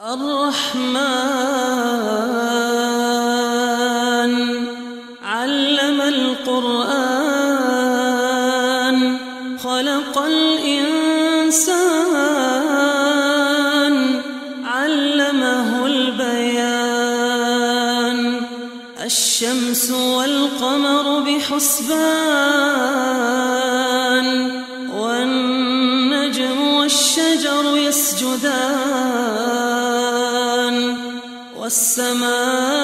الرحمن علم القرآن خلق الإنسان علمه البيان. الشمس والقمر بحسبان. والسماء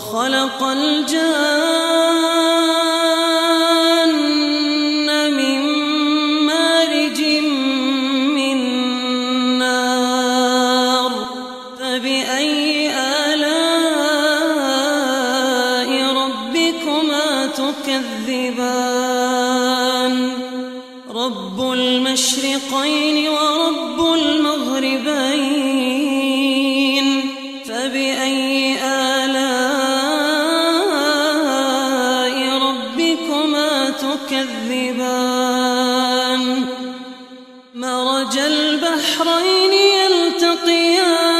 وخلق الجان من مارج من نار فبأي آلاء ربكما تكذبان؟ ربكما تكذبان مرج البحرين يلتقيان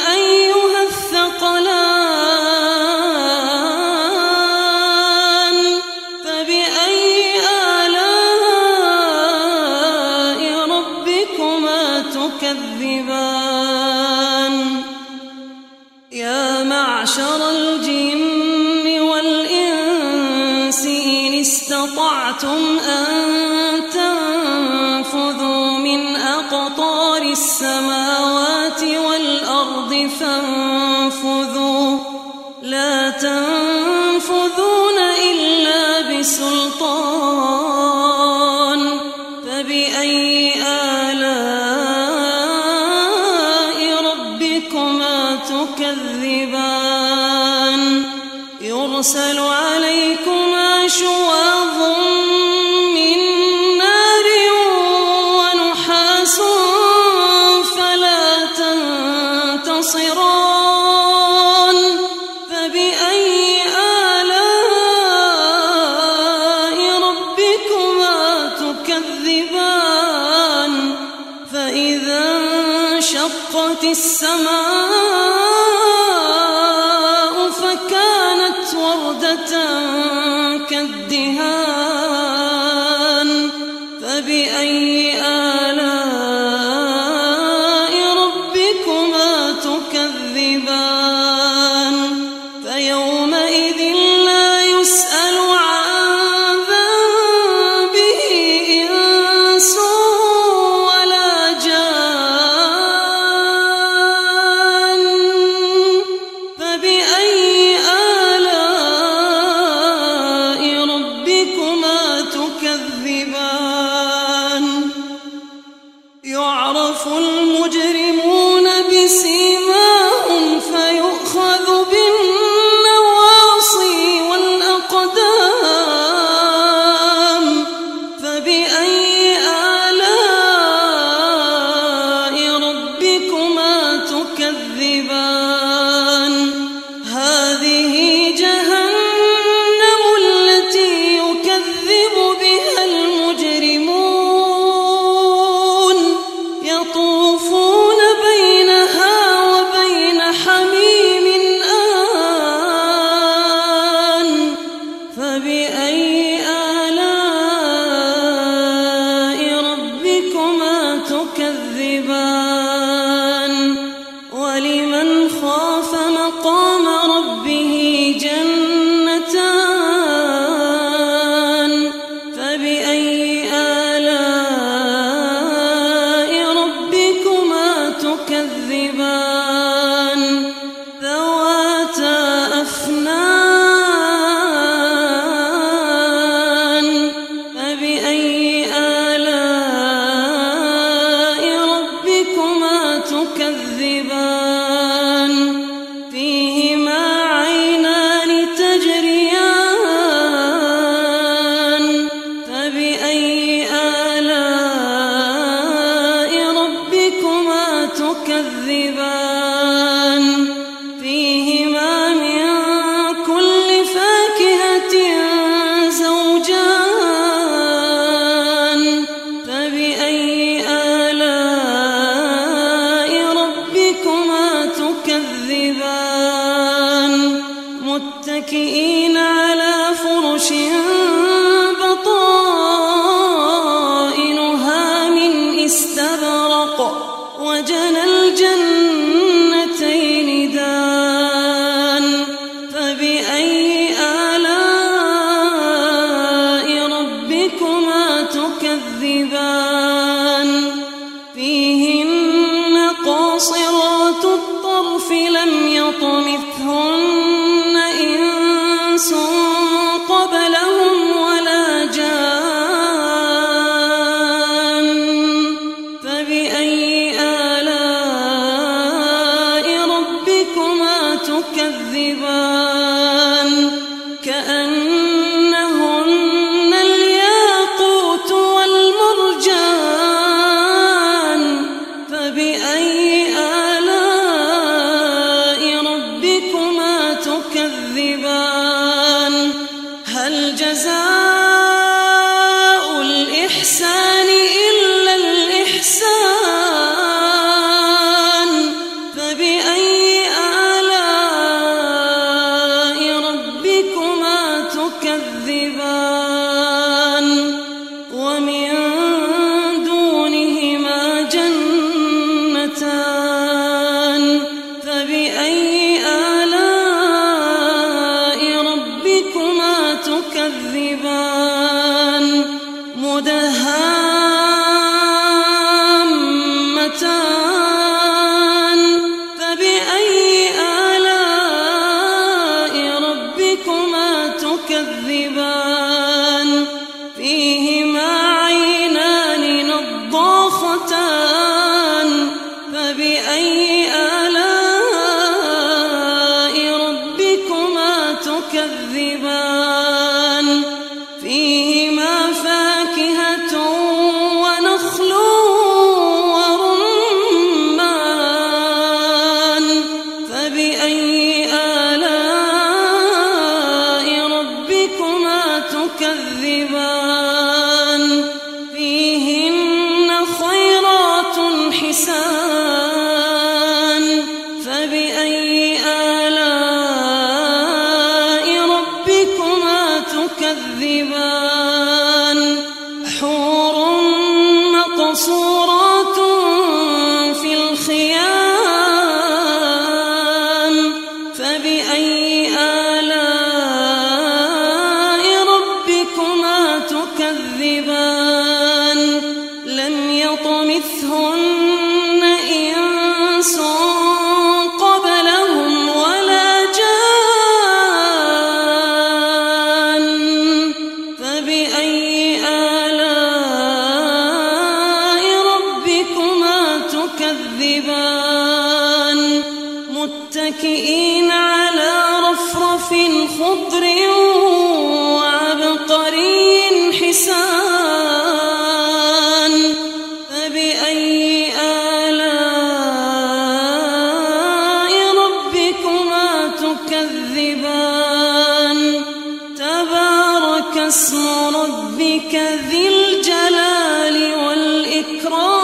معشر الجن والإنس إن استطعتم أن يرسل عليكما شواظ من نار ونحاس فلا تنتصران تكذبان لم يطمثهن إنس قبلهم ولا جان فبأي آلاء ربكما تكذبان؟ متكئين على رفرف خضر وعبقري اسم ربك ذي الجلال والإكرام.